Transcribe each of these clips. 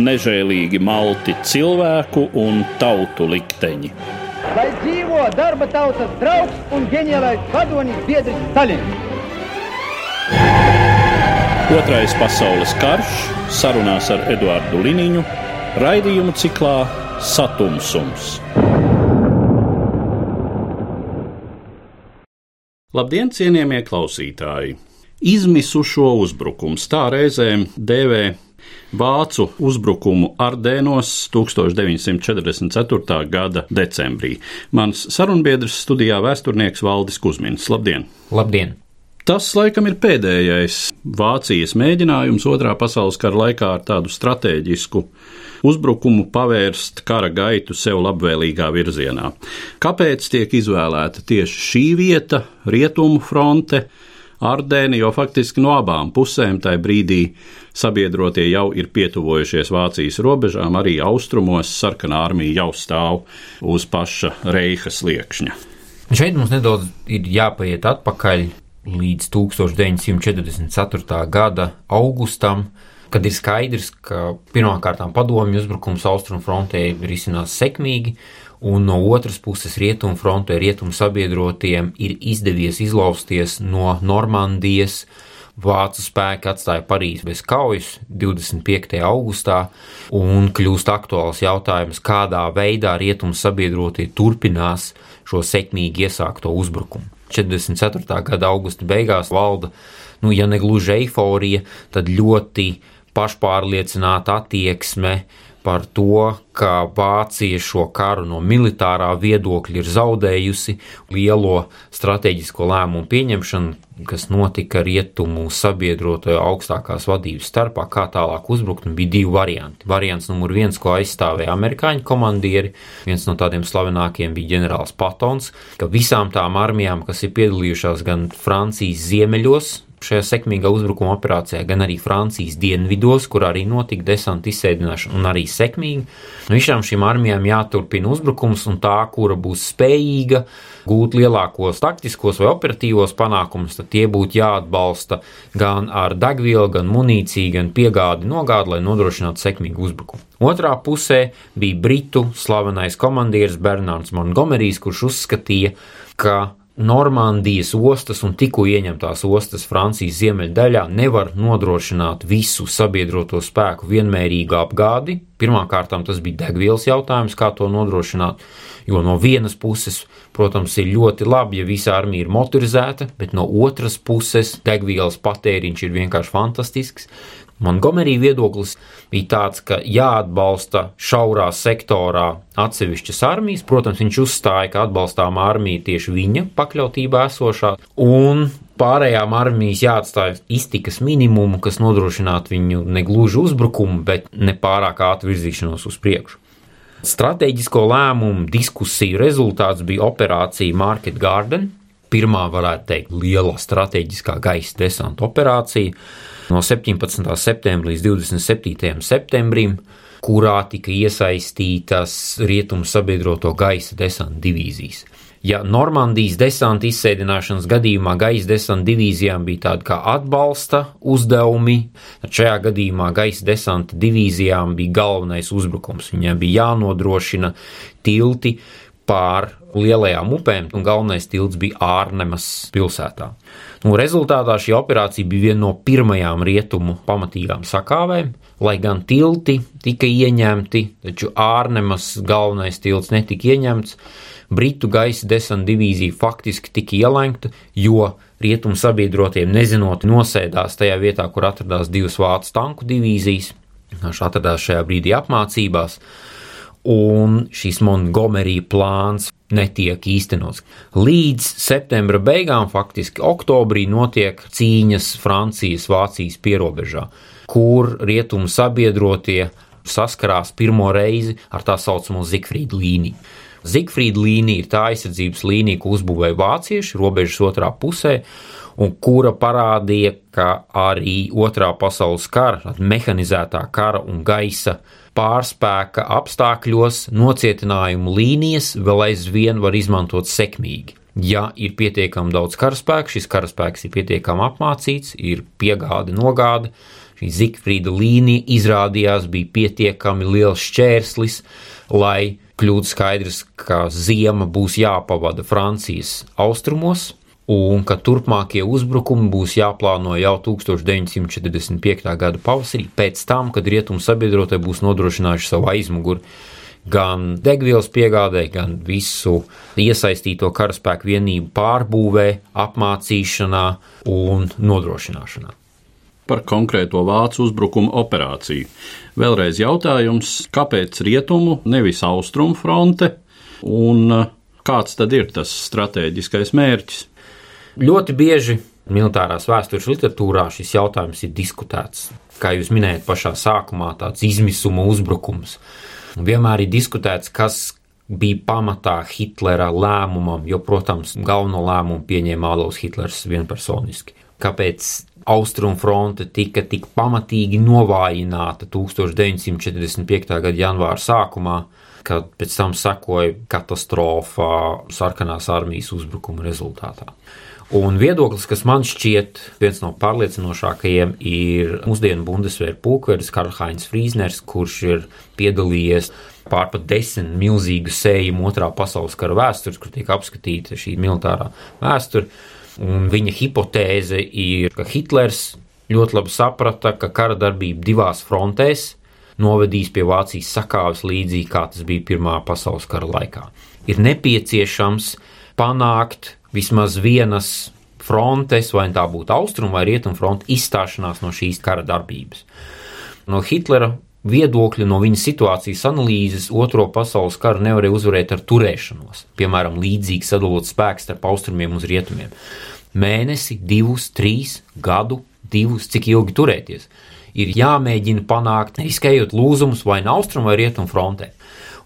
Nežēlīgi malti cilvēku un tautu likteņi. Lai dzīvo darba tautas draugs un ģeniālais vadonis biedrs Stalins! Otrais pasaules karš sarunās ar Eduardu Liniņu raidījumu ciklā Satumsums. Labdien, cienījamie klausītāji! Izmisušo uzbrukums tā reizēm dēvē vācu uzbrukumu Ardēnos 1944. gada decembrī. Mans sarunbiedrs studijā vēsturnieks Valdis Kusmins. Labdien! Labdien! Tas laikam ir pēdējais Vācijas mēģinājums otrā pasaules kara laikā ar tādu strateģisku uzbrukumu pavērst kara gaitu sev labvēlīgā virzienā. Kāpēc tiek izvēlēta tieši šī vieta, rietumu fronte? Ardēni, jo faktiski no abām pusēm tajā brīdī sabiedrotie jau ir pietuvojušies Vācijas robežām, arī austrumos sarkanā armija jau stāv uz paša Reiha sliekšņa. Šeit mums nedaudz ir jāpaiet atpakaļ līdz 1944. gada augustam, kad ir skaidrs, ka pirmkārt padomju uzbrukums austrumfrontē ir izcinās sekmīgi, un no otras puses rietumu frontē rietumu sabiedrotiem ir izdevies izlausties no Normandijas. Vācu spēki atstāja Parīzi bez kaujas 25. augustā, un kļūst aktuāls jautājums, kādā veidā rietumu sabiedrotie turpinās šo sekmīgi iesākto uzbrukumu. 44. gada augusta beigās valda, nu, ja ne gluži eiforija, tad ļoti pašpārliecināta attieksme par to, ka Vācija šo karu no militārā viedokļa ir zaudējusi lielo strateģisko lēmumu pieņemšanu, kas notika rietumu sabiedroto augstākās vadības starpā, kā tālāk uzbrukt, un bija divi varianti. Variants numur viens, ko aizstāvēja amerikāņu komandieri, viens no tādiem slavenākiem bija ģenerālis Patons, ka visām tām armijām, kas ir piedalījušās gan Francijas ziemeļos, šajā sekmīgā uzbrukuma operācijā, gan arī Francijas dienvidos, kur arī notika desanta izsēdināšana un arī sekmīgi. Nu, visām šīm armijām jāturpina uzbrukums, un tā, kura būs spējīga gūt lielākos taktiskos vai operatīvos panākumus, tad tie būtu jāatbalsta gan ar degvielu, gan munīciju, gan piegādi nogādi, lai nodrošinātu sekmīgu uzbrukumu. Otrā pusē bija britu slavenais komandieris Bernards Montgomerijs, kurš uzskatīja, ka Normandijas ostas un tikko ieņemtās ostas Francijas ziemeļdaļā nevar nodrošināt visu sabiedroto spēku vienmērīgu apgādi. Pirmkārt, tas bija degvielas jautājums, kā to nodrošināt. Jo no vienas puses, protams, ir ļoti labi, ja visa armija ir motorizēta, bet no otras puses degvielas patēriņš ir vienkārši fantastisks. Montgomery viedoklis bija tāds, ka jāatbalsta šaurā sektorā atsevišķas armijas. Protams, viņš uzstāja, ka atbalstām armija tieši viņa pakļautībā esošā, un pārējām armijas jāatstāj iztikas minimumu, kas nodrošinātu viņu negluži uzbrukumu, bet ne pārāk ātru virzīšanos uz priekšu. Stratēģisko lēmumu diskusiju rezultāts bija operācija Market Garden, pirmā, varētu teikt, liela strateģiskā gaisa desanta operācija no 17. septembra līdz 27. septembrim, kurā tika iesaistītas rietumu sabiedroto gaisa desanta divīzijas. Ja Normandijas desanta izsēdināšanas gadījumā gaisa desanta divīzijām bija tāda kā atbalsta uzdevumi, tad šajā gadījumā gaisa desanta divīzijām bija galvenais uzbrukums. Viņiem bija jānodrošina tilti pār lielajām upēm, un galvenais tilts bija Ārnemas pilsētā. Nu, rezultātā šī operācija bija viena no pirmajām rietumu pamatīgām sakāvēm, lai gan tilti tika ieņemti, taču Ārnemas galvenais tilts netika ieņemts. Britu gaisa desanta divīzija faktiski tika ielenkta, jo rietumu sabiedrotiem nezinot nosēdās tajā vietā, kur atradās divas vācu tanku divīzijas. Viņš atradās šajā brīdī apmācībās, un šis Montgomery plāns netiek īstenots. Līdz septembra beigām, faktiski oktobrī, notiek cīņas Francijas-Vācijas pierobežā, kur rietumu sabiedrotie saskarās pirmo reizi ar tā saucamo Zigfrīda līniju. Zigfrīda līnija ir tā aizsardzības līnija, ko uzbūvēja vācieši robežas otrā pusē, un kura parādīja, ka arī otrā pasaules kara, mehanizētā kara un gaisa pārspēka apstākļos nocietinājumu līnijas vēl aizvien var izmantot sekmīgi. Ja ir pietiekami daudz karaspēka, šis karaspēks ir pietiekami apmācīts, ir piegāde, nogāde, šī Zigfrīda līnija izrādījās bija pietiekami liels šķērslis, lai kļūtu skaidrs, ka ziema būs jāpavada Francijas austrumos, un ka turpmākie uzbrukumi būs jāplāno jau 1945. gada pavasarī, pēc tam, kad rietumu sabiedrotie būs nodrošinājuši savu aizmuguri gan degvielas piegādē, gan visu iesaistīto karaspēku vienību pārbūvē, apmācīšanā un nodrošināšanā. Par konkrēto vācu uzbrukumu operāciju. Vēlreiz jautājums, kāpēc rietumu, nevis austrumu fronte, un kāds tad ir tas strateģiskais mērķis? Ļoti bieži militārās vēstures literatūrā šis jautājums ir diskutēts. Kā jūs minējat pašā sākumā, tāds izmisuma uzbrukums. Vienmēr ir diskutēts, kas bija pamatā Hitlera lēmumam, jo, protams, galveno lēmumu pieņēma Adolfs Hitlers vienpersoniski. Kāpēc Austrumfronte tika tik pamatīgi novājināta 1945. gada janvāra sākumā, kad pēc tam sekoja katastrofa sarkanās armijas uzbrukuma rezultātā. Un viedoklis, kas man šķiet viens no pārliecinošākajiem, ir mūsdienu Bundesvēra pulkvedis Karlheinz Frīzners, kurš ir piedalījies pārpat desmit milzīgu sējumu otrā pasaules kara vēstures, kur tiek apskatīta šī militārā vēsture. Un viņa hipotēze ir, ka Hitlers ļoti labi saprata, ka kara darbība divās frontēs novedīs pie Vācijas sakāves līdzīgi kā tas bija Pirmā pasaules kara laikā. Ir nepieciešams panākt vismaz vienas frontes, vai tā būtu austrumu vai rietumu fronte, izstāšanās no šīs kara darbības. No Hitlera viedokļa, no viņa situācijas analīzes, Otro pasaules karu nevarēja uzvarēt ar turēšanos, piemēram, līdzīgi sadalot spēkus starp austrumiem un rietumiem. Mēnesi, divus, trīs, gadu, divus, cik ilgi turēties. Ir jāmēģina panākt, riskējot lūzumus vai no austrumu vai rietumu frontē.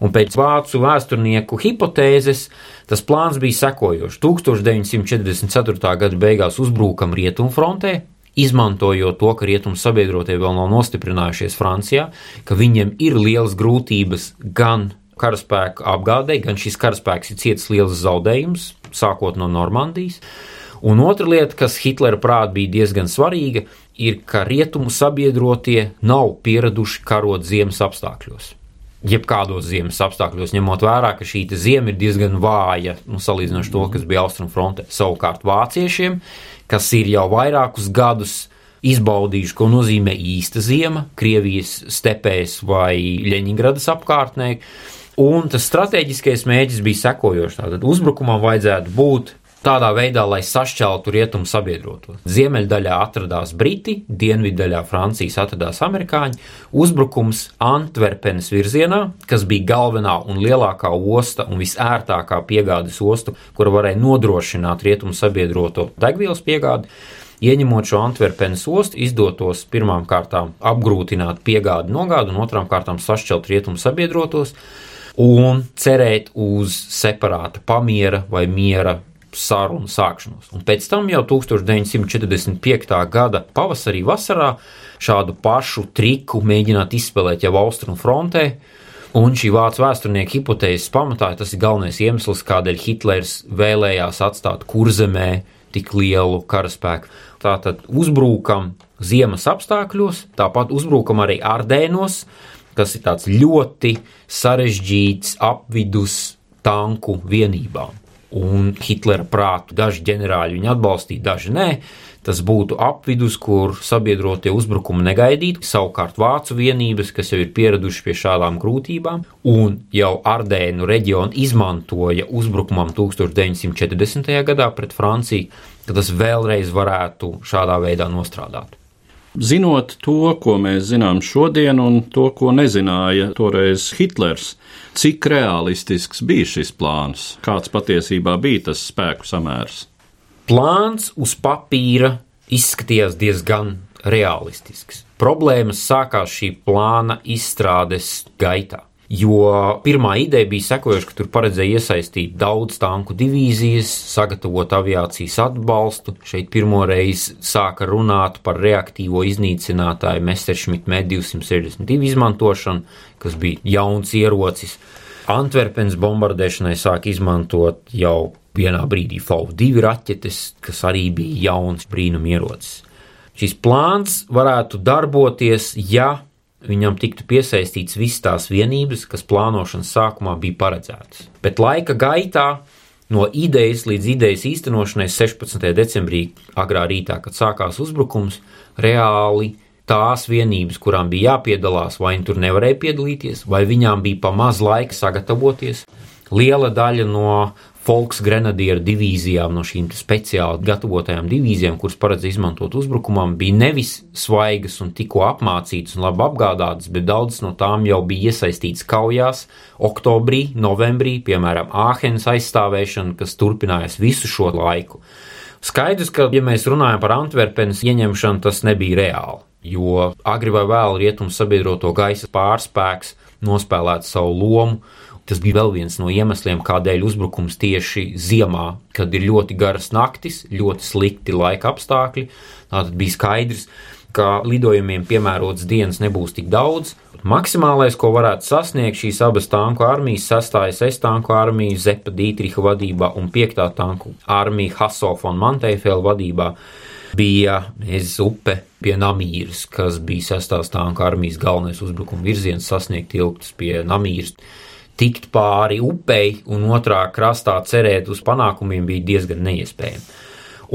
Un pēc vācu vēsturnieku hipotēzes tas plāns bija sekojošs. 1944. gada beigās uzbrukam rietumfrontē, izmantojot to, ka rietumu sabiedrotie vēl nav nostiprinājušies Francijā, ka viņiem ir lielas grūtības gan karaspēku apgādē, gan šis karaspēks ir cietis liels zaudējums, sākot no Normandijas. Un otra lieta, kas Hitlera prātā bija diezgan svarīga, ir, ka rietumu sabiedrotie nav pieraduši karot ziemas apstākļos jebkādos ziemas apstākļos, ņemot vērā, ka šī zima ir diezgan vāja, nu, salīdzinoši to, kas bija Austrum fronte. Savukārt vāciešiem, kas ir jau vairākus gadus izbaudījuši, ko nozīmē īsta zima, Krievijas stepēs vai Ļeņingradas apkārtnē, un tas strateģiskais mēģis bija sekojošs. Tātad uzbrukumam vajadzētu būt tādā veidā, lai sašķeltu rietumu sabiedroto. Ziemeļdaļā atradās Briti, dienviddaļā Francijas atradās amerikāņi. Uzbrukums Antverpenes virzienā, kas bija galvenā un lielākā osta un visērtākā piegādes osta, kura varēja nodrošināt rietumu sabiedroto degvielas piegādi. Ieņemot šo Antverpenes ostu, izdotos pirmām kārtām apgrūtināt piegādi nogādu un otrām kārtām sašķelt rietumu sabiedrotos un cerēt uz separāta pamiera vai miera sarunu sākšanos. Un pēc tam jau 1945. gada pavasarī, vasarā šādu pašu triku mēģināt izspēlēt jau austrumu frontē. Un šī vācu vēsturnieka hipotēzes pamatā tas ir galvenais iemesls, kādēļ Hitlers vēlējās atstāt kurzemē tik lielu karaspēku. Tātad uzbrukam ziemas apstākļos, tāpat uzbrukam arī Ardēnos, kas ir tāds ļoti sarežģīts apvidus tanku vienībām un Hitlera prātu. Daži ģenerāļi viņu atbalstīja, daži nē. Tas būtu apvidus, kur sabiedrotie uzbrukumi negaidītu, savukārt vācu vienības, kas jau ir pieraduši pie šādām grūtībām, un jau Ardēnu reģionu izmantoja uzbrukumam 1940. gadā pret Franciju, ka tas vēlreiz varētu šādā veidā nostrādāt. Zinot to, ko mēs zinām šodien, un to, ko nezināja toreiz Hitlers, cik realistisks bija šis plāns, kāds patiesībā bija tas spēku samērs? Plāns uz papīra izskatījās diezgan realistisks. Problēmas sākās šī plāna izstrādes gaitā. Jo pirmā ideja bija sekojoša, ka tur paredzēja iesaistīt daudz tanku divīzijas, sagatavot aviācijas atbalstu. Šeit pirmo reizi sāka runāt par reaktīvo iznīcinātāju Messerschmitt M262 izmantošanu, kas bija jauns ierocis. Antverpenes bombardēšanai sāk izmantot jau vienā brīdī FAU2 raķetes, kas arī bija jauns brīnumierocis. Šis plāns varētu darboties, ja viņam tiktu piesaistīts visas tās vienības, kas plānošanas sākumā bija paredzētas. Bet laika gaitā, no idejas līdz idejas īstenošanai 16. decembrī, agrā rītā, kad sākās uzbrukums, reāli tās vienības, kurām bija jāpiedalās, vai viņi tur nevarēja piedalīties, vai viņām bija pa maz laika sagatavoties. Liela daļa no Volksgrenadieru divīzijām, no šīm speciāli gatavotajām divīzijām, kuras paredz izmantot uzbrukumam, bija nevis svaigas un tikko apmācītas un labi apgādātas, bet daudzas no tām jau bija iesaistītas kaujās oktobrī, novembrī, piemēram, Āhenes aizstāvēšana, kas turpinājās visu šo laiku. Skaidrs, ka, ja mēs runājam par Antverpenes ieņemšanu, tas nebija reāli, jo agri vai vēl rietumu sabiedroto gaisa pārspēks nospēlēt savu lomu Tas bija vēl viens no iemesliem, kādēļ uzbrukums tieši ziemā, kad ir ļoti garas naktis, ļoti slikti laika apstākļi. Tātad bija skaidrs, ka lidojumiem piemērotas dienas nebūs tik daudz. Maksimālais, ko varētu sasniegt šīs abas tanku armijas, 6. es tanku armija Zepa Dītriha vadībā un 5. tanku armija Hasofa un Manteifela vadībā, bija Ezes upe pie Namīras, kas bija 6. tanku armijas galvenais uzbrukuma virziens sasniegt ilgtus pie Namīras tikt pāri upei un otrā krastā cerēt uz panākumiem bija diezgan neiespējami.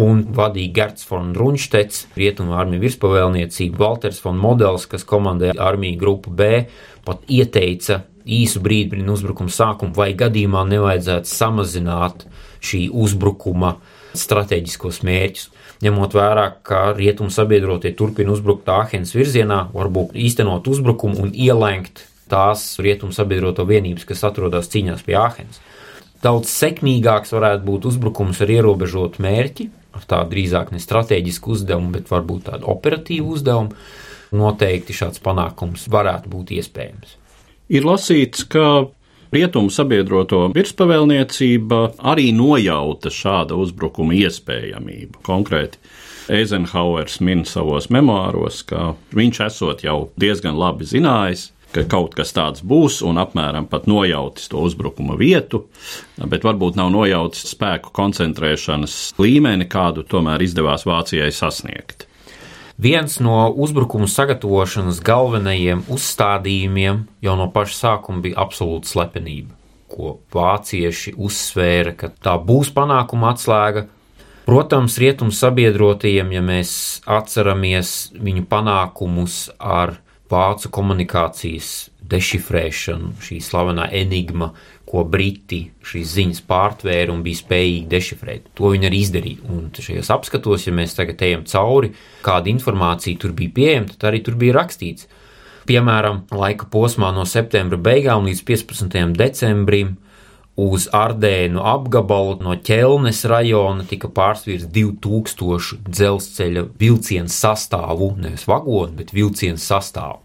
Un vadīja Gerts von Runštets, rietumu armiju virspavēlniecību, Walters von Models, kas komandēja armiju grupu B, pat ieteica īsu brīdi pirms uzbrukuma sākuma, vai gadījumā nevajadzētu samazināt šī uzbrukuma strateģiskos mērķus. Ņemot vērā, ka rietumu sabiedrotie turpina uzbrukt Āhenes virzienā, varbūt īstenot uzbrukumu un ielēkt tās rietumu sabiedroto vienības, kas atrodas cīņās pie Āhenes. Daudz sekmīgāks varētu būt uzbrukums ar ierobežotu mērķi, ar tādu drīzāk ne strateģisku uzdevumu, bet varbūt tādu operatīvu uzdevumu. Noteikti šāds panākums varētu būt iespējams. Ir lasīts, ka rietumu sabiedroto virspavēlniecība arī nojauta šāda uzbrukuma iespējamību. Konkrēti, Eizenhauers min savos memoāros, ka viņš esot jau diezgan labi zinājis, ka kaut kas tāds būs un apmēram pat nojautis to uzbrukuma vietu, bet varbūt nav nojautis spēku koncentrēšanas līmeni, kādu tomēr izdevās Vācijai sasniegt. Viens no uzbrukuma sagatavošanas galvenajiem uzstādījumiem jau no paša sākuma bija absolūta slepenība, ko vācieši uzsvēra, ka tā būs panākuma atslēga. Protams, rietumu sabiedrotajiem, ja mēs atceramies viņu panākumus ar vācu komunikācijas dešifrēšanu, šī slavenā enigma, ko briti šīs ziņas pārtvēra un bija spējīgi dešifrēt. To viņi arī izdarīja. Un šajos apskatos, ja mēs tagad ejam cauri, kāda informācija tur bija pieejama, tad arī tur bija rakstīts. Piemēram, laika posmā no septembra beigām līdz 15. decembrim uz Ardēnu apgabalu no ķelnes rajona tika pārsvīrs 2000 dzelzceļa vilcienu sastāvu, nevis vagonu, bet vilcienu sastāvu.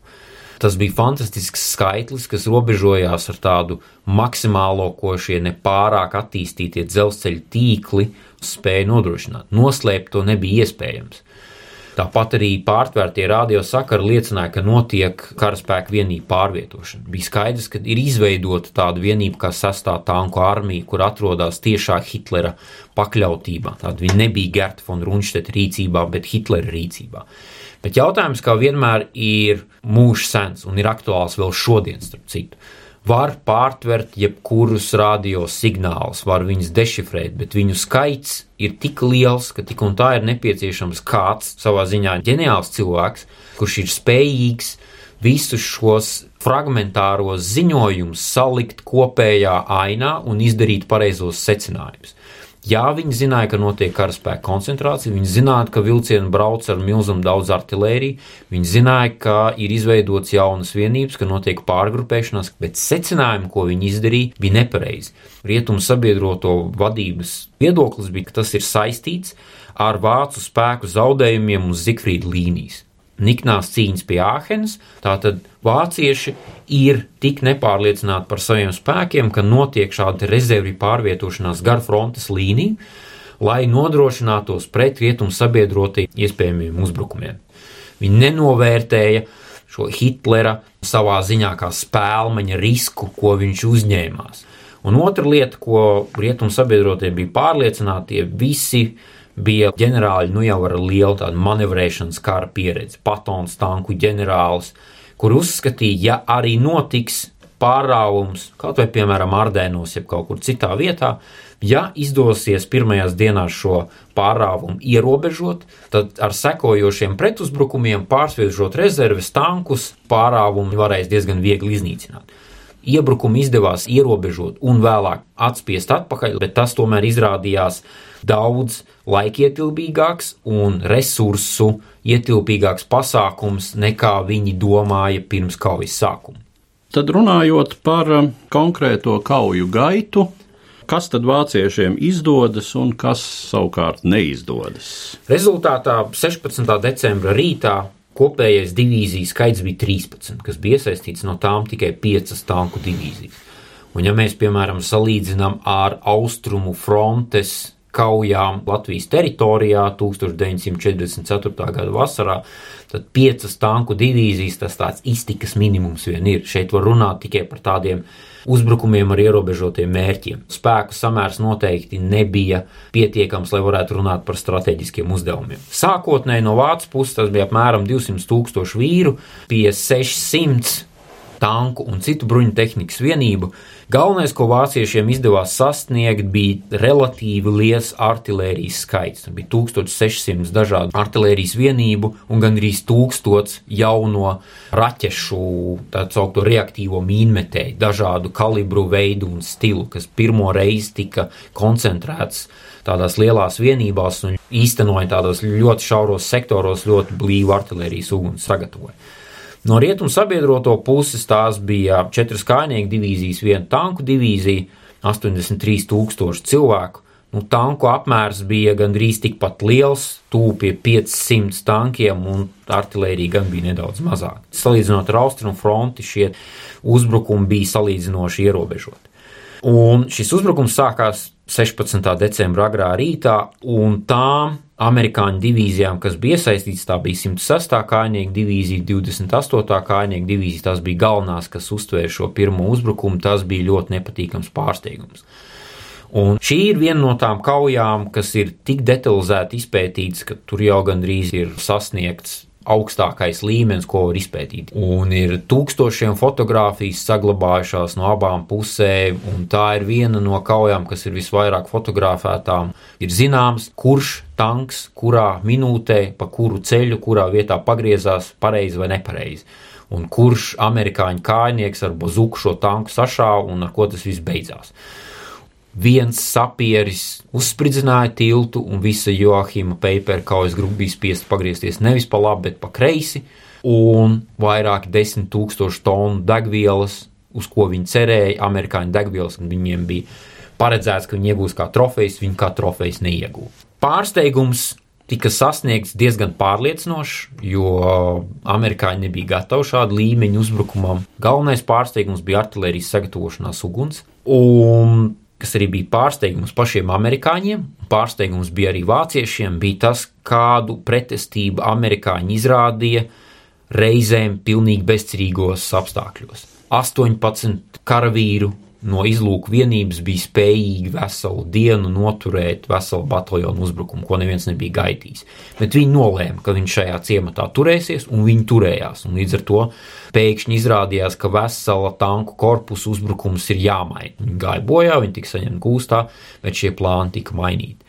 Tas bija fantastisks skaitlis, kas robežojās ar tādu maksimālo, ko šie nepārāk attīstītie dzelzceļa tīkli spēja nodrošināt. Noslēpt to nebija iespējams. Tāpat arī pārtvērtie radiosakari liecināja, ka notiek karaspēka vienību pārvietošana. Bija skaidrs, ka ir izveidota tāda vienība kā sastāv tanku armija, kur atrodas tiešā Hitlera pakļautībā. Tāda viņa nebija Gerta von Runšteta rīcībā, bet Hitlera rīcībā. Bet jautājums, kā vienmēr, ir mūžs sens un ir aktuāls vēl šodien, starp citu var pārtvert jebkurus radio signālus, var viņus dešifrēt, bet viņu skaits ir tik liels, ka tik un tā ir nepieciešams kāds savā ziņā ģeniāls cilvēks, kurš ir spējīgs visus šos fragmentāros ziņojumus salikt kopējā ainā un izdarīt pareizos secinājumus. Jā, viņi zināja, ka notiek karaspēka koncentrācija, viņi zināja, ka vilcieni brauc ar milzumu daudz artēriju, viņi zināja, ka ir izveidots jaunas vienības, ka notiek pārgrupēšanās, bet secinājumi, ko viņi izdarīja, bija nepareizi. Rietumu sabiedroto vadības viedoklis bija, ka tas ir saistīts ar vācu spēku zaudējumiem uz Zikfrīda līnijas. Niknās cīņas pie Āhenes. Tātad vācieši ir tik nepārliecināti par saviem spēkiem, ka notiek šāda rezervju pārvietošanās gar frontes līniju, lai nodrošinātos pret rietumu sabiedrotie iespējamiem uzbrukumiem. Viņi nenovērtēja šo Hitlera savā ziņā kā spēlmeņa risku, ko viņš uzņēmās. Un otra lieta, ko rietumu sabiedrotie bija pārliecināti, tie visi bija ģenerāļi, nu jau ar lielu tādu manevrēšanas kara pieredzi, patons tanku ģenerālis, kur uzskatīja, ja arī notiks pārāvums, kaut vai piemēram Ardēnos, jeb kaut kur citā vietā, ja izdosies pirmajās dienās šo pārāvumu ierobežot, tad ar sekojošiem pretuzbrukumiem pārsviežot rezerves tankus, pārāvumu varēs diezgan viegli iznīcināt. Iebrukumu izdevās ierobežot un vēlāk atspiest atpakaļ, bet tas tomēr izrādījās daudz laikietilpīgāks un resursu ietilpīgāks pasākums nekā viņi domāja pirms kaujas sākuma. Tad runājot par um, konkrēto kauju gaitu, kas tad vāciešiem izdodas un kas savukārt neizdodas? Rezultātā 16. decembra rītā kopējais divīziju skaits bija 13, kas bija iesaistīts no tām tikai 5 tanku divīzijas. Un, ja mēs, piemēram, salīdzinām ar austrumu frontes kaujām Latvijas teritorijā 1944. gada vasarā, tad piecas tanku divīzijas tas tāds iztikas minimums vien ir. Šeit var runāt tikai par tādiem uzbrukumiem ar ierobežotiem mērķiem. Spēku samērs noteikti nebija pietiekams, lai varētu runāt par strateģiskiem uzdevumiem. Sākotnēji no Vācijas puses tas bija apmēram 200 tūkstoši vīru pie 600 tanku un citu bruņu tehnikas vienību. Galvenais, ko vāciešiem izdevās sasniegt, bija relatīvi liels artērijas skaits. Bija 1600 dažādu artērijas vienību un gandrīz 1000 jauno raķešu, tā saucamo reaktīvo mīnmetēju, dažādu kalibru, veidu un stilu, kas pirmo reizi tika koncentrēts tādās lielās vienībās un īstenoja tādos ļoti šauros sektoros ļoti blīvu artērijas uguns sagatavojumu. No rietumu sabiedroto puses tās bija četras kājnieku divīzijas, viena tanku divīzija, 83,000 cilvēku. Nu, tanku apmērs bija gandrīz tikpat liels, tuvu pie 500 tankiem, un artērija gan bija nedaudz mazāka. Salīdzinot ar austrumu fronti, šie uzbrukumi bija salīdzinoši ierobežoti. Un šis uzbrukums sākās 16. decembra agrā rītā, un tām amerikāņu divīzijām, kas bija iesaistīts, tā bija 106. kājnieku divīzija, 28. kājnieku divīzija, tās bija galvenās, kas uztvēra šo pirmo uzbrukumu, tas bija ļoti nepatīkams pārsteigums. Un šī ir viena no tām kaujām, kas ir tik detalizēti izpētītas, ka tur jau gandrīz ir sasniegts augstākais līmenis, ko var izpētīt. Un ir tūkstošiem fotografijas saglabājušās no abām pusēm, un tā ir viena no kaujām, kas ir visvairāk fotografētām. Ir zināms, kurš tanks, kurā minūtē, pa kuru ceļu, kurā vietā pagriezās pareizi vai nepareizi. Un kurš amerikāņu kājnieks ar bazuku šo tanku sašāva un ar ko tas viss beidzās viens sapieris uzspridzināja tiltu, un visa Joachima Pēpera kaujas grupa bija spiesta pagriezties nevis pa labi, bet pa kreisi, un vairāki desmit tūkstoši tonu degvielas, uz ko viņi cerēja, amerikāņu degvielas, un viņiem bija paredzēts, ka viņi iegūs kā trofejas, viņi kā trofejas neiegūst. Pārsteigums tika sasniegts diezgan pārliecinoši, jo amerikāņi nebija gatavi šādu līmeņu uzbrukumam. Galvenais pārsteigums bija artērijas sagatavošanās uguns. Un kas arī bija pārsteigums pašiem amerikāņiem, pārsteigums bija arī vāciešiem, bija tas, kādu pretestību amerikāņi izrādīja reizēm pilnīgi bezcerīgos apstākļos. 18 karavīru no izlūku vienības bija spējīgi veselu dienu noturēt veselu bataljonu uzbrukumu, ko neviens nebija gaidījis. Bet viņi nolēma, ka viņš šajā ciematā turēsies, un viņi turējās. Un līdz ar to pēkšņi izrādījās, ka vesela tanku korpusu uzbrukums ir jāmaina. Viņi gāja bojā, viņi tika saņemti gūstā, bet šie plāni tika mainīti.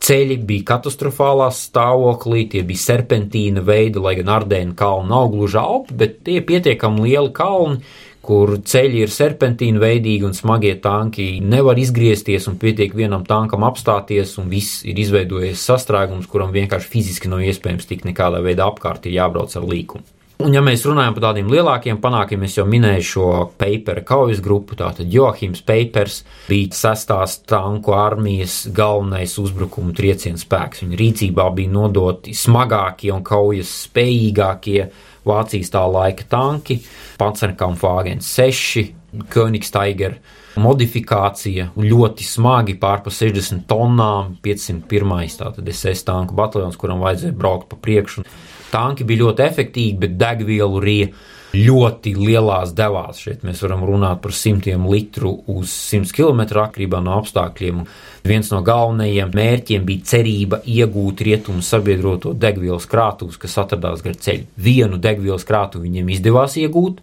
Ceļi bija katastrofālā stāvoklī, tie bija serpentīna veidi, lai gan Ardēna kalna nav gluži alpi, bet tie ir pietiekami lieli kalni, kur ceļi ir serpentīna veidīgi un smagie tanki nevar izgriezties un pietiek vienam tankam apstāties, un viss ir izveidojies sastrēgums, kuram vienkārši fiziski nav iespējams tikt nekādā veidā apkārt, ir jābrauc ar līkumu. Un, ja mēs runājam par tādiem lielākiem panākumiem, es jau minēju šo Papera kaujas grupu, tātad Joachims Papers bija sestās tanku armijas galvenais uzbrukuma trieciena spēks. Viņa rīcībā bija nodoti smagākie un kaujas spējīgākie Vācijas tā laika tanki, Panzerkampfwagens 6, Königsteiger modifikācija, ļoti smagi pārpa 60 tonnām, 501. tātad SS tanku bataljons, kuram vajadzēja braukt pa priekšu. Tanki bija ļoti efektīvi, bet degvielu rīja ļoti lielās devās. Šeit mēs varam runāt par simtiem litru uz 100 km atkarībā no apstākļiem. Viens no galvenajiem mērķiem bija cerība iegūt rietumu sabiedroto degvielas krātuves, kas atradās gar ceļu. Vienu degvielas krātuvi viņiem izdevās iegūt,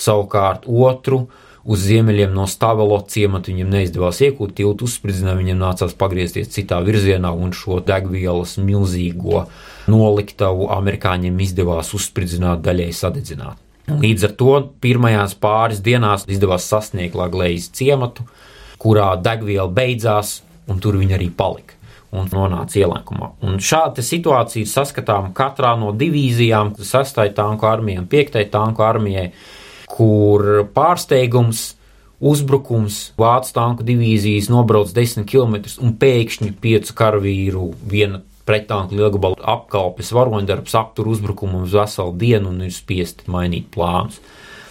savukārt otru uz ziemeļiem no Stavelo ciemata viņam neizdevās iegūt, tiltu uzspridzināja, viņam nācās pagriezties citā virzienā un šo degvielas milzīgo noliktavu amerikāņiem izdevās uzspridzināt, daļēji sadedzināt. Līdz ar to pirmajās pāris dienās izdevās sasniegt Laglējas ciematu, kurā degviela beidzās, un tur viņa arī palika un nonāca ielēkumā. Un šāda situācija ir saskatāma katrā no divīzijām, 6. tanku armijai un 5. tanku armijai, kur pārsteigums, uzbrukums, vācu tanku divīzijas nobrauc 10 km un pēkšņi piecu karavīru viena pretanku lielgabalu apkalpes varoņdarbs aptur uzbrukumu uz veselu dienu un ir spiesti mainīt plānus.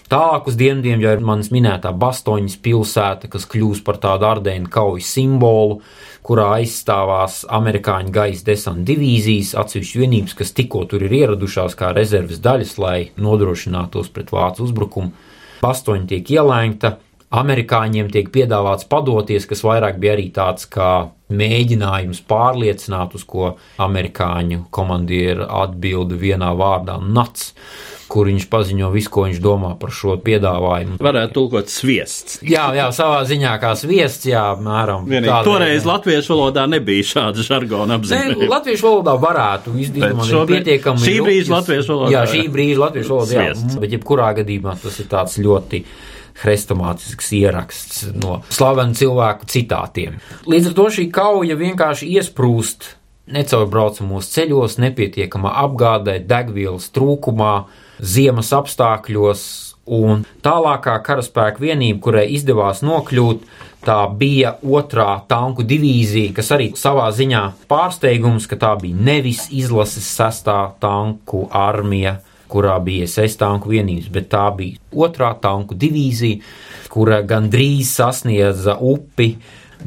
Tālāk uz dienvidiem jau ir manis minētā Bastoņas pilsēta, kas kļūs par tādu ardēnu kaujas simbolu, kurā aizstāvās amerikāņu gaisa desanta divīzijas, atsevišķas vienības, kas tikko tur ir ieradušās kā rezerves daļas, lai nodrošinātos pret vācu uzbrukumu. Bastoņa tiek ielēgta, Amerikāņiem tiek piedāvāts padoties, kas vairāk bija arī tāds kā mēģinājums pārliecināt, uz ko amerikāņu komandieri atbilda vienā vārdā - nats kur viņš paziņo visu, ko viņš domā par šo piedāvājumu. Varētu tulkot sviests. Jā, jā, savā ziņā kā sviests, jā, mēram. Vienīgi, toreiz jā. latviešu valodā nebija šāda žargona apzīmējuma. Ne, latviešu valodā varētu izdarīt pietiekami. Šī brīža latviešu valodā. Jā, šī brīža latviešu valodā, jā, bet jebkurā gadījumā tas ir tāds ļoti hrestomātisks ieraksts no slavenu cilvēku citātiem. Līdz ar to šī kauja vienkārši iesprūst necaurbraucamos ceļos, nepietiekamā apgādē, degvielas trūkumā, ziemas apstākļos, un tālākā karaspēka vienība, kurai izdevās nokļūt, tā bija otrā tanku divīzija, kas arī savā ziņā pārsteigums, ka tā bija nevis izlases sestā tanku armija, kurā bija sestānku vienības, bet tā bija otrā tanku divīzija, kura gandrīz sasniedza upi,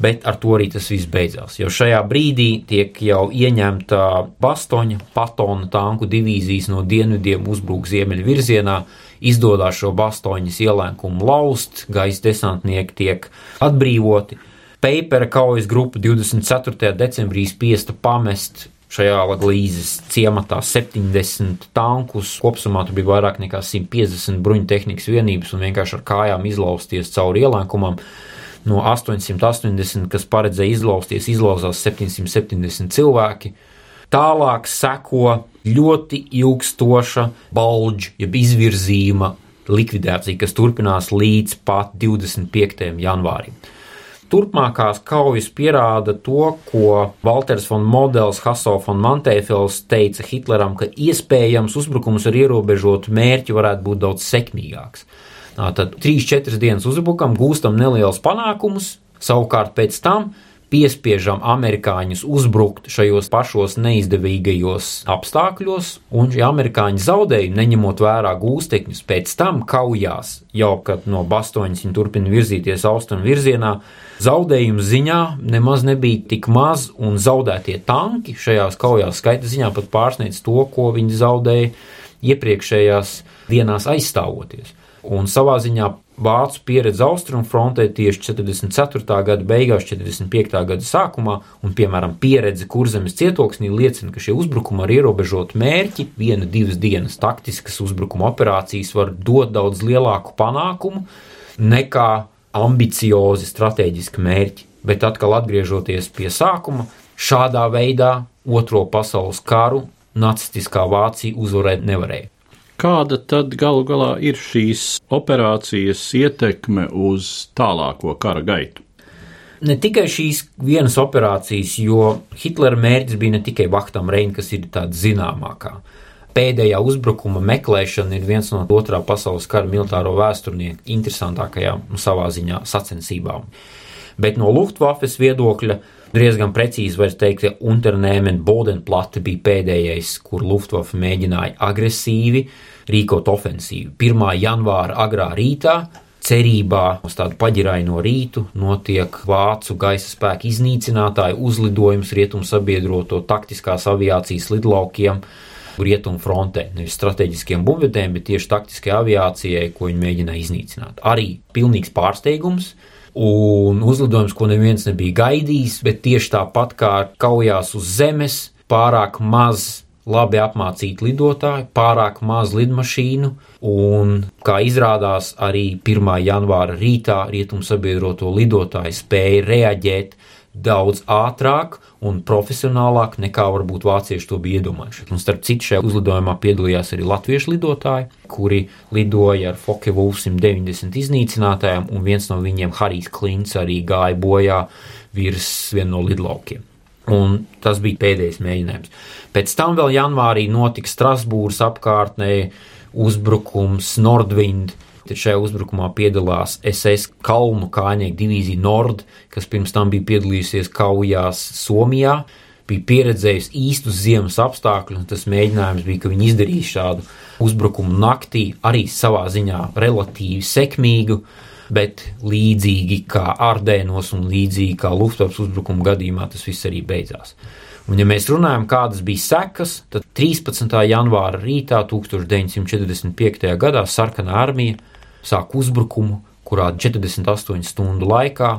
bet ar to arī tas viss beidzās. Jo šajā brīdī tiek jau ieņemta Bastoņa patona tanku divīzijas no dienvidiem uzbruk ziemeļu virzienā, izdodas šo Bastoņas ielēkumu laust, gaisa desantnieki tiek atbrīvoti. Papera kaujas grupa 24. decembrī spiesta pamest šajā Latvijas ciematā 70 tankus. Kopumā tur bija vairāk nekā 150 bruņu tehnikas vienības un vienkārši ar kājām izlausties cauri ielēkumam. No 880, kas paredzēja izlausties, izlauzās 770 cilvēki. Tālāk seko ļoti ilgstoša balģa, jeb izvirzījuma likvidācija, kas turpinās līdz pat 25. janvārim. Turpmākās kaujas pierāda to, ko Walters von Models, Hasso von Mantēfels teica Hitleram, ka iespējams uzbrukums ar ierobežotu mērķi varētu būt daudz sekmīgāks. Tad 3-4 dienas uzbrukam, gūstam nelielus panākumus, savukārt pēc tam piespiežam amerikāņus uzbrukt šajos pašos neizdevīgajos apstākļos, un šie amerikāņu zaudējumi, neņemot vērā gūstekņus, pēc tam kaujās, jau kad no Bastoņas viņi turpina virzīties austrumu virzienā, zaudējumu ziņā nemaz nebija tik maz, un zaudētie tanki šajās kaujās skaita ziņā pat pārsniedz to, ko viņi zaudēja iepriekšējās dienās aizstāvoties. Un savā ziņā vācu pieredze austrumu frontē tieši 44. gada beigās, 45. gada sākumā, un, piemēram, pieredze kurzemes cietoksnī liecina, ka šie uzbrukumi ar ierobežotu mērķi, viena, divas dienas taktiskas uzbrukuma operācijas var dot daudz lielāku panākumu nekā ambiciozi strateģiski mērķi. Bet atkal atgriežoties pie sākuma, šādā veidā Otro pasaules karu nacistiskā Vācija uzvarēt nevarēja. Kāda tad galu galā ir šīs operācijas ietekme uz tālāko kara gaitu? Ne tikai šīs vienas operācijas, jo Hitlera mērķis bija ne tikai Vahtam Reina, kas ir tāds zināmākā. Pēdējā uzbrukuma meklēšana ir viens no otrā pasaules kara militāro vēsturnieku interesantākajām savā ziņā sacensībām. Bet no Luftwaffes viedokļa diezgan precīzi var teikt, ka Unternehmen Bodenplatte bija pēdējais, kur Luftwaffe mēģināja agresīvi rīkot ofensīvu. 1. janvāra agrā rītā cerībā uz tādu paģiraino rītu notiek vācu gaisa spēku iznīcinātāju uzlidojums rietumu sabiedroto taktiskās aviācijas lidlaukiem. Rietumu frontē, nevis strateģiskiem bumbvedēm, bet tieši taktiskajai aviācijai, ko viņi mēģināja iznīcināt. Arī pilnīgs pārsteigums, un uzlidojums, ko neviens nebija gaidījis, bet tieši tāpat kā kaujās uz zemes, pārāk maz labi apmācīti lidotāji, pārāk maz lidmašīnu, un, kā izrādās, arī 1. janvāra rītā rietumu sabiedroto lidotāji spēja reaģēt daudz ātrāk un profesionālāk nekā varbūt vācieši to bija iedomājušies. Un starp citu, šajā uzlidojumā piedalījās arī latviešu lidotāji, kuri lidoja ar Fokke Wolf 190 iznīcinātājiem, un viens no viņiem, Harijs Klints, arī gāja bojā virs viena no lidlaukiem. Un tas bija pēdējais mēģinājums. Pēc tam vēl janvārī notika Strasbūras apkārtnē uzbrukums Nordwind. Tad šajā uzbrukumā piedalās SS Kalnu kājnieku divīzija Nord, kas pirms tam bija piedalījusies kaujās Somijā, bija pieredzējusi īstus ziemas apstākļus, un tas mēģinājums bija, ka viņi izdarīja šādu uzbrukumu naktī, arī savā ziņā relatīvi sekmīgu bet līdzīgi kā Ardēnos un līdzīgi kā Luftwaffe uzbrukuma gadījumā tas viss arī beidzās. Un, ja mēs runājam, kādas bija sekas, tad 13. janvāra rītā 1945. gadā Sarkanā armija sāk uzbrukumu, kurā 48 stundu laikā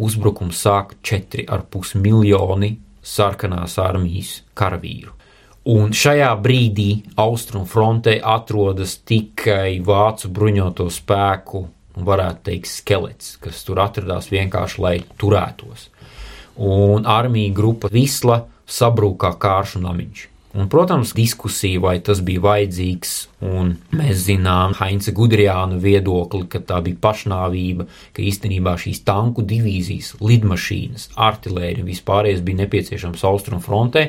uzbrukumu sāk 4,5 miljoni sarkanās armijas karavīru. Un šajā brīdī austrumu frontē atrodas tikai vācu bruņoto spēku varētu teikt, skelets, kas tur atradās vienkārši, lai turētos. Un armija grupa Visla sabrūkā kāršu namiņš. Un, protams, diskusija, vai tas bija vajadzīgs, un mēs zinām Heinza Gudrijāna viedokli, ka tā bija pašnāvība, ka īstenībā šīs tanku divīzijas, lidmašīnas, artilērija un vispārējais bija nepieciešams austrumu frontē,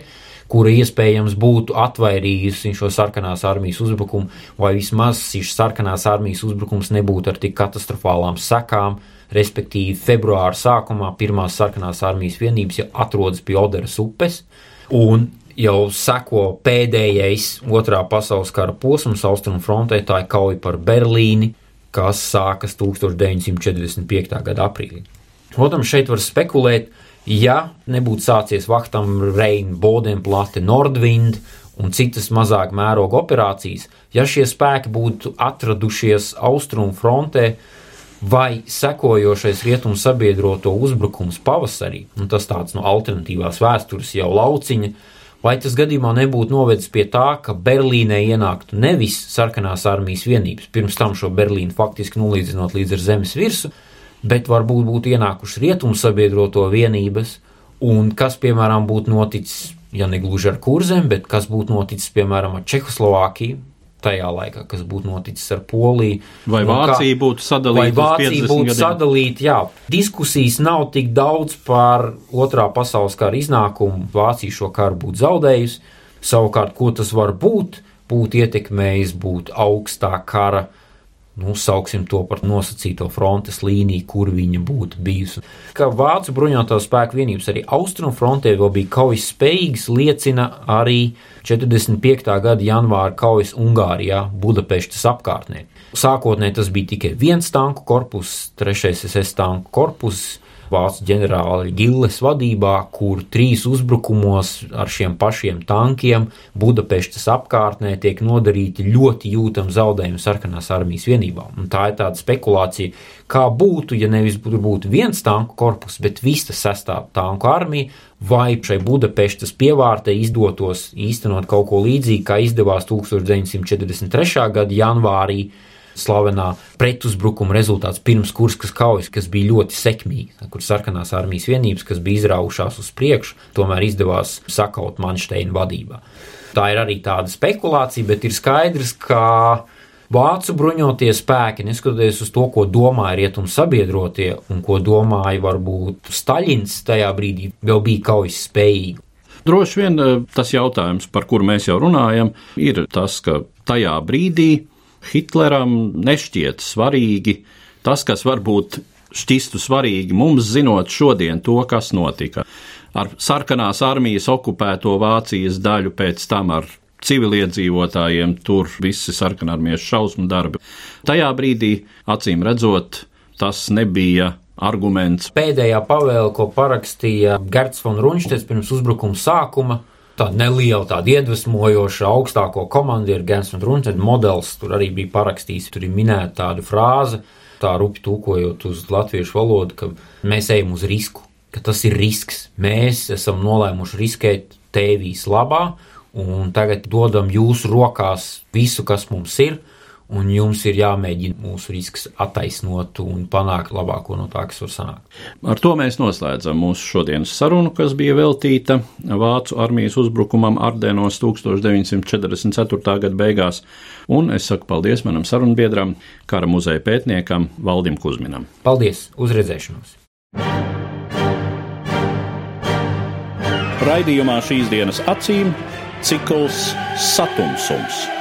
kura iespējams būtu atvairījusi šo sarkanās armijas uzbrukumu, vai vismaz šis sarkanās armijas uzbrukums nebūtu ar tik katastrofālām sekām. Respektīvi, februāra sākumā pirmās sarkanās armijas vienības jau atrodas pie Oderas upes, un jau seko pēdējais otrā pasaules kara posms austrumu frontē, tā ir kauja par Berlīni, kas sākas 1945. gada aprīlī. Protams, šeit var spekulēt, ja nebūtu sācies Vaktam, Reina, Bodenplate, Nordwind un citas mazāk mēroga operācijas, ja šie spēki būtu atradušies austrumu frontē, vai sekojošais rietumu sabiedroto uzbrukums pavasarī, un tas tāds no alternatīvās vēstures jau lauciņa, vai tas gadījumā nebūtu novedis pie tā, ka Berlīnē ienāktu nevis sarkanās armijas vienības, pirms tam šo Berlīnu faktiski nolīdzinot līdz ar zemes virsmu, bet varbūt būtu ienākušas rietumu sabiedroto vienības, un kas, piemēram, būtu noticis, ja ne gluži ar kurzem, bet kas būtu noticis, piemēram, ar Čehoslovākiju. Tajā laikā, kas būtu noticis ar Poliju. Vai Vācija kā, būtu sadalīta? Vai Vācija būtu sadalīta, jā. Diskusijas nav tik daudz par otrā pasaules kara iznākumu. Vācija šo karu būtu zaudējusi. Savukārt, ko tas var būt, būtu ietekmējis būt augstā kara nu, sauksim to par nosacīto frontes līniju, kur viņa būtu bijusi. Ka Vācu bruņoto spēku vienības arī austrumu frontē vēl bija kaujas spējīgas, liecina arī 45. gada janvāra kaujas Ungārijā, Budapeštas apkārtnē. Sākotnēji tas bija tikai viens tanku korpus, trešais SS tanku korpus, vācu ģenerāla Gilles vadībā, kur trīs uzbrukumos ar šiem pašiem tankiem Budapeštas apkārtnē tiek nodarīti ļoti jūtami zaudējumi sarkanās armijas vienībām. Un tā ir tāda spekulācija, kā būtu, ja nevis būtu viens tanku korpus, bet visa sestā tanku armija, vai šai Budapeštas pievārtei izdotos īstenot kaut ko līdzīgu, kā izdevās 1943. gada janvārī slavenā pretuzbrukuma rezultāts pirms Kurskas kaujas, kas bija ļoti sekmīga, kur sarkanās armijas vienības, kas bija izraujušās uz priekšu, tomēr izdevās sakaut Manšteina vadībā. Tā ir arī tāda spekulācija, bet ir skaidrs, ka Vācu bruņotie spēki, neskatoties uz to, ko domāja rietumu sabiedrotie un ko domāja varbūt Staļins tajā brīdī, vēl bija kaujas spējīgi. Droši vien eh, tas jautājums, par kuru mēs jau runājam, ir tas, ka tajā brīdī Hitleram nešķiet svarīgi tas, kas varbūt šķistu svarīgi mums zinot šodien to, kas notika. Ar sarkanās armijas okupēto Vācijas daļu, pēc tam ar civiliedzīvotājiem, tur visi sarkanarmiešu šausmu darbi. Tajā brīdī, acīm redzot, tas nebija arguments. Pēdējā pavēle, ko parakstīja Gerts von Runštes pirms uzbrukuma sākuma, tāda neliela, tāda iedvesmojoša augstāko komandieru Gens un Runčēna modelis. Tur arī bija parakstījis, tur ir minēta tāda frāze, tā rupi tūkojot uz latviešu valodu, ka mēs ejam uz risku, ka tas ir risks. Mēs esam nolēmuši riskēt tēvīs labā, un tagad dodam jūsu rokās visu, kas mums ir un jums ir jāmēģina mūsu risks attaisnot un panākt labāko no tā, kas var sanākt. Ar to mēs noslēdzam mūsu šodienas sarunu, kas bija veltīta Vācu armijas uzbrukumam Ardenos 1944. gada beigās, un es saku paldies manam sarunbiedram, kara muzeja pētniekam Valdim Kuzminam. Paldies, uz redzēšanos! Raidījumā šīs dienas acīm cikls Satumsums